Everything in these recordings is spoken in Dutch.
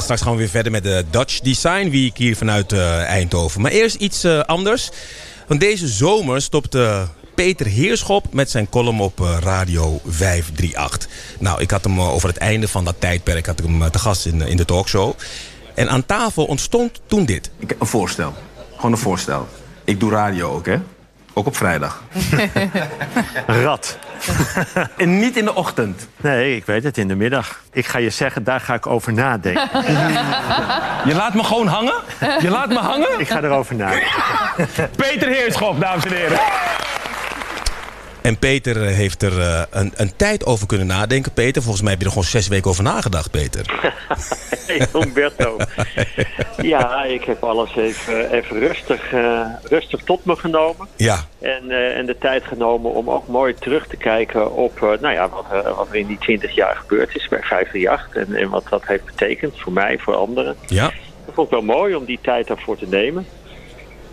Straks gaan we weer verder met de Dutch Design Week hier vanuit uh, Eindhoven. Maar eerst iets uh, anders. Want deze zomer stopte Peter Heerschop met zijn column op Radio 538. Nou, ik had hem over het einde van dat tijdperk had ik hem te gast in, in de talkshow. En aan tafel ontstond toen dit. Ik, een voorstel. Gewoon een voorstel. Ik doe radio ook, hè? Ook op vrijdag. Rat. en niet in de ochtend. Nee, ik weet het, in de middag. Ik ga je zeggen, daar ga ik over nadenken. je laat me gewoon hangen? Je laat me hangen? Ik ga erover nadenken. Peter Heerschop, dames en heren. En Peter eh, heeft er uh, een, een, tijd over kunnen nadenken. Peter, volgens mij heb je er gewoon zes weken over nagedacht, Peter. hey, Humberto. ja, ik heb alles even, even rustig, uh, rustig tot me genomen. Ja. En, en de tijd genomen om ook mooi terug te kijken op nou ja, wat, wat er in die twintig jaar gebeurd is bij 538. En, en wat dat heeft betekend voor mij, voor anderen. Ja. Dat vond ik wel mooi om die tijd daarvoor te nemen.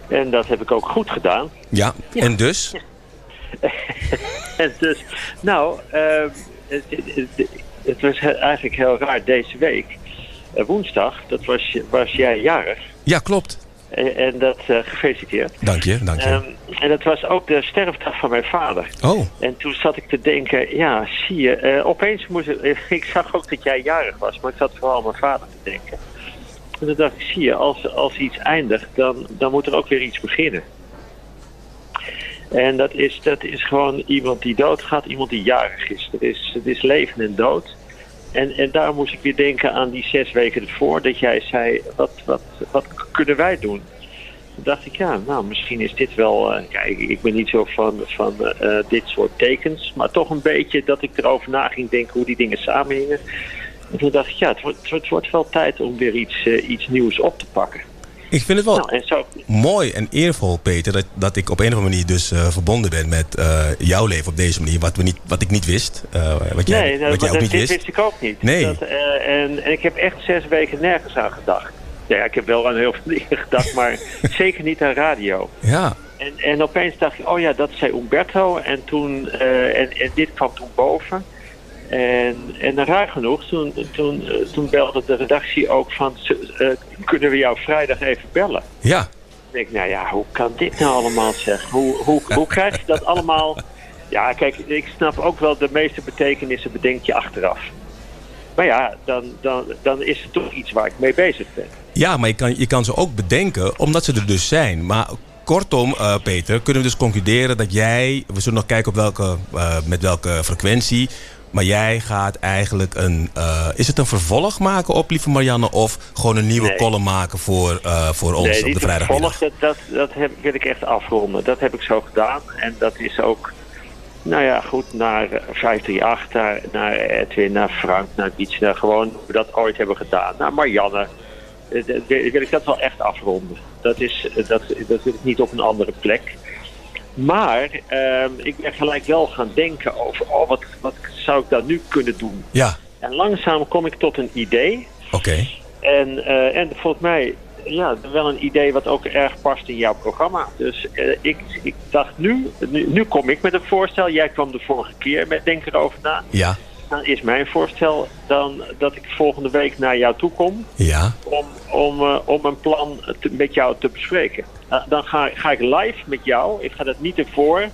En dat heb ik ook goed gedaan. Ja, ja. en dus? en dus, nou, uh, het, het, het, was eigenlijk heel raar deze week. Uh, woensdag, dat was, was jij jarig. Ja, klopt. En, en dat uh, gefeliciteerd. Dank je, dank je. Um, en dat was ook de sterfdag van mijn vader. Oh. En toen zat ik te denken, ja, zie je, uh, opeens moest ik, ik zag ook dat jij jarig was, maar ik zat vooral aan mijn vader te denken. En toen dacht ik, zie je, als, als iets eindigt, dan, dan moet er ook weer iets beginnen. En dat is, dat is gewoon iemand die doodgaat, iemand die jarig is. Het is, het is leven en dood. En, en daar moest ik weer denken aan die zes weken ervoor, dat jij zei, wat, wat, wat kunnen wij doen? Toen dacht ik, ja, nou, misschien is dit wel... Kijk, ik ben niet zo van, van uh, dit soort tekens, maar toch een beetje dat ik erover na ging denken hoe die dingen samenhingen. En toen dacht ik, ja, het wordt, het wordt wel tijd om weer iets, uh, iets nieuws op te pakken. Ik vind het wel nou, en zo... mooi en eervol, Peter, dat, dat ik op een of andere manier dus uh, verbonden ben met uh, jouw leven op deze manier. Wat, we niet, wat ik niet wist. Uh, wat jij, nee, wat jij ook dat niet dit wist. wist ik ook niet. Nee. Dat, en, en ik heb echt zes weken nergens aan gedacht. Ja, ik heb wel aan heel veel dingen gedacht, maar zeker niet aan radio. Ja. En, en opeens dacht ik, oh ja, dat zei Umberto. En, toen, en, en dit kwam toen boven. En, en raar genoeg, toen, toen, toen belde de redactie ook van... Uh, kunnen we jou vrijdag even bellen? Ja. Ik denk, nou ja, hoe kan dit nou allemaal zeg? Hoe, hoe, hoe krijg je dat allemaal... Ja, kijk, ik snap ook wel de meeste betekenissen bedenk je achteraf. Maar ja, dan, dan, dan is het toch iets waar ik mee bezig ben. Ja, maar je kan, je kan ze ook bedenken omdat ze er dus zijn. Maar kortom, uh, Peter, kunnen we dus concluderen dat jij... We zullen nog kijken op welke, uh, met welke frequentie... Maar jij gaat eigenlijk een... Uh, is het een vervolg maken op Lieve Marianne... of gewoon een nieuwe nee. column maken voor, uh, voor ons nee, op de vrijdagmiddag? Vervolg, dat, dat, dat heb, wil ik echt afronden. Dat heb ik zo gedaan. En dat is ook... Nou ja, goed, naar 538, naar, naar Edwin, naar Frank, naar Dietz, naar gewoon hoe we dat ooit hebben gedaan. Naar Marianne. Uh, wil ik dat wel echt afronden. Dat, is, dat, dat wil ik niet op een andere plek. Maar uh, ik ben gelijk wel gaan denken over, oh, wat, wat zou ik dan nu kunnen doen? Ja. En langzaam kom ik tot een idee. Oké. Okay. En, uh, en volgens mij, ja, wel een idee wat ook erg past in jouw programma. Dus uh, ik, ik dacht, nu, nu, nu kom ik met een voorstel. Jij kwam de vorige keer met Denk erover na. Ja. Dan is mijn voorstel dan dat ik volgende week naar jou toe kom. Ja. Om, om, uh, om een plan te, met jou te bespreken. Uh, dan ga, ga ik live met jou. Ik ga dat niet ervoor.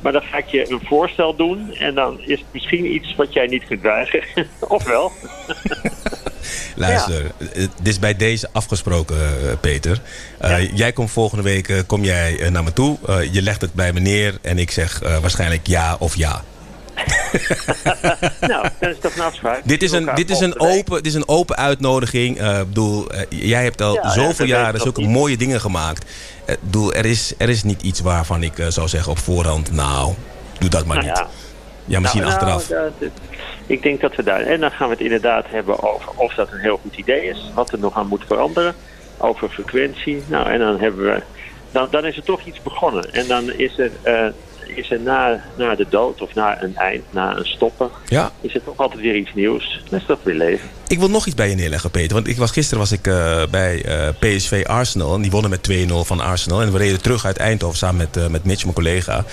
Maar dan ga ik je een voorstel doen. En dan is het misschien iets wat jij niet kunt weigeren. of wel. Luister, ja. het is bij deze afgesproken, uh, Peter. Ja. Jij komt volgende week kom jij naar me toe. je legt het bij me neer. En ik zeg waarschijnlijk ja of ja. nou, dat is toch een afspraak. Dit is een, dit is een, open, dit is een open uitnodiging. Uh, bedoel, uh, jij hebt al ja, zoveel ja, jaren zulke mooie dingen gemaakt. Uh, bedoel, er, is, er is niet iets waarvan ik zou zeggen op voorhand... nou, doe dat maar nou, niet. Ja, ja misschien nou, achteraf. Nou, dat, ik denk dat we daar... En dan gaan we het inderdaad hebben over of dat een heel goed idee is. Wat er nog aan moet veranderen. Over frequentie. Nou, en dan hebben we... Dan, dan is er toch iets begonnen. En dan is er is er na, na de dood of na een eind, na een stoppen, Ja. is er toch altijd weer iets nieuws. Dat is toch weer leven. Ik wil nog iets bij je neerleggen, Peter. Want ik was, gisteren was ik eh, bij eh, PSV Arsenal. En die wonnen met 2-0 van Arsenal. En we reden terug uit Eindhoven samen met, eh, met Mitch, mijn collega.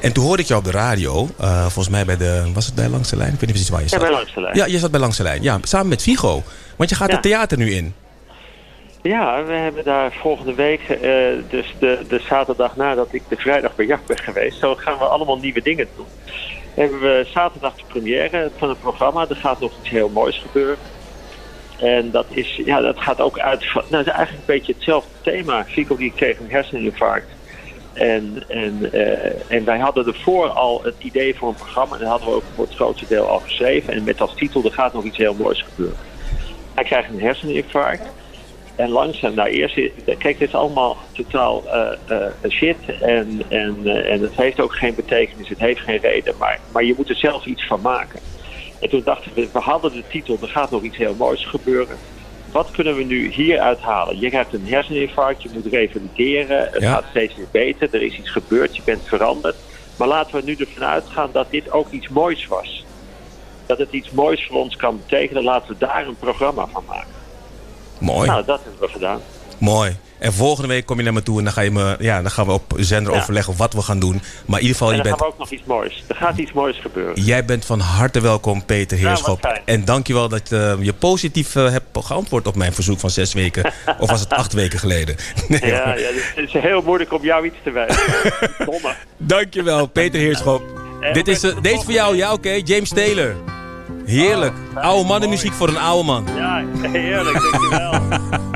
En toen hoorde ik jou op de radio. volgens mij bij de... Was het bij Langs de Lijn? Ik weet niet precies waar je Ja, zat. bij langs de lijn. Ja, je zat bij Langs de Lijn. Ja, samen met Vigo. Want je gaat Ja. het theater nu in. Ja, we hebben daar volgende week, eh, dus de, de zaterdag nadat ik de vrijdag bij jacht ben geweest, zo gaan we allemaal nieuwe dingen doen. Hebben we zaterdag de première van het programma. Er gaat nog iets heel moois gebeuren. En dat, is, ja, dat gaat ook uit van, nou, het is eigenlijk een beetje hetzelfde thema. Fico die kreeg een herseninfarct. En, en, eh, en wij hadden ervoor al het idee voor een programma. En dat hadden we ook voor het grootste deel al geschreven. En met als titel, er gaat nog iets heel moois gebeuren. Hij krijgt een herseninfarct. En langzaam, nou eerst, kijk, dit is allemaal totaal eh, eh, shit. En, en, eh, en het heeft ook geen betekenis, het heeft geen reden. Maar, maar je moet er zelf iets van maken. En toen dachten we, we hadden de titel, er gaat nog iets heel moois gebeuren. Wat kunnen we nu hieruit halen? Je krijgt een herseninfarct, je moet revalideren. Het Ja. gaat steeds weer beter, er is iets gebeurd, je bent veranderd. Maar laten we nu ervan uitgaan dat dit ook iets moois was. Dat het iets moois voor ons kan betekenen, laten we daar een programma van maken. Mooi. Nou, dat hebben we gedaan. Mooi. En volgende week kom je naar me toe en dan, ga je me, ja, dan gaan we op zender Ja. overleggen wat we gaan doen. Maar in ieder geval, En je bent, gaan we ook nog iets moois. Er gaat iets moois gebeuren. jij bent van harte welkom, Peter Nou, Heerschop. fijn. en dankjewel dat eh, je positief eh, hebt geantwoord op mijn verzoek van zes weken. of was het acht weken geleden? Nee, Ja, ja, het is heel moeilijk om jou iets te wijzen. Domme. Dankjewel, Peter Heerschop. Dit is, eh, deze voor jou, ja oké. James Taylor. Heerlijk. Oude mannenmuziek voor een oude man. Ja, heerlijk, dankjewel.